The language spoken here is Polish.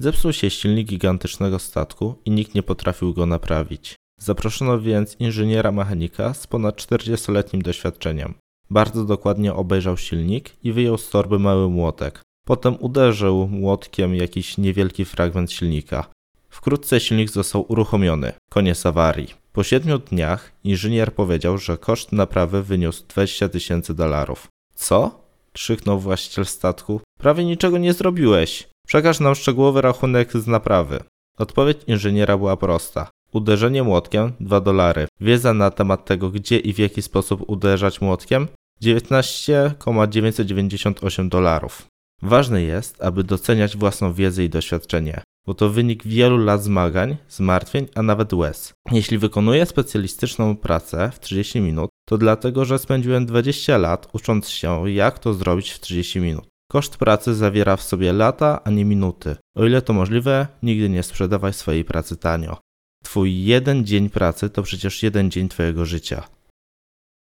Zepsuł się silnik gigantycznego statku i nikt nie potrafił go naprawić. Zaproszono więc inżyniera mechanika z ponad 40-letnim doświadczeniem. Bardzo dokładnie obejrzał silnik i wyjął z torby mały młotek. Potem uderzył młotkiem jakiś niewielki fragment silnika. Wkrótce silnik został uruchomiony. Koniec awarii. Po siedmiu dniach inżynier powiedział, że koszt naprawy wyniósł 20 tysięcy dolarów. Co? krzyknął właściciel statku. Prawie niczego nie zrobiłeś. Przekaż nam szczegółowy rachunek z naprawy. Odpowiedź inżyniera była prosta. Uderzenie młotkiem 2 dolary. Wiedza na temat tego, gdzie i w jaki sposób uderzać młotkiem 19,998 dolarów. Ważne jest, aby doceniać własną wiedzę i doświadczenie, bo to wynik wielu lat zmagań, zmartwień, a nawet łez. Jeśli wykonuję specjalistyczną pracę w 30 minut, to dlatego, że spędziłem 20 lat ucząc się, jak to zrobić w 30 minut. Koszt pracy zawiera w sobie lata, a nie minuty. O ile to możliwe, nigdy nie sprzedawaj swojej pracy tanio. Twój jeden dzień pracy to przecież jeden dzień Twojego życia.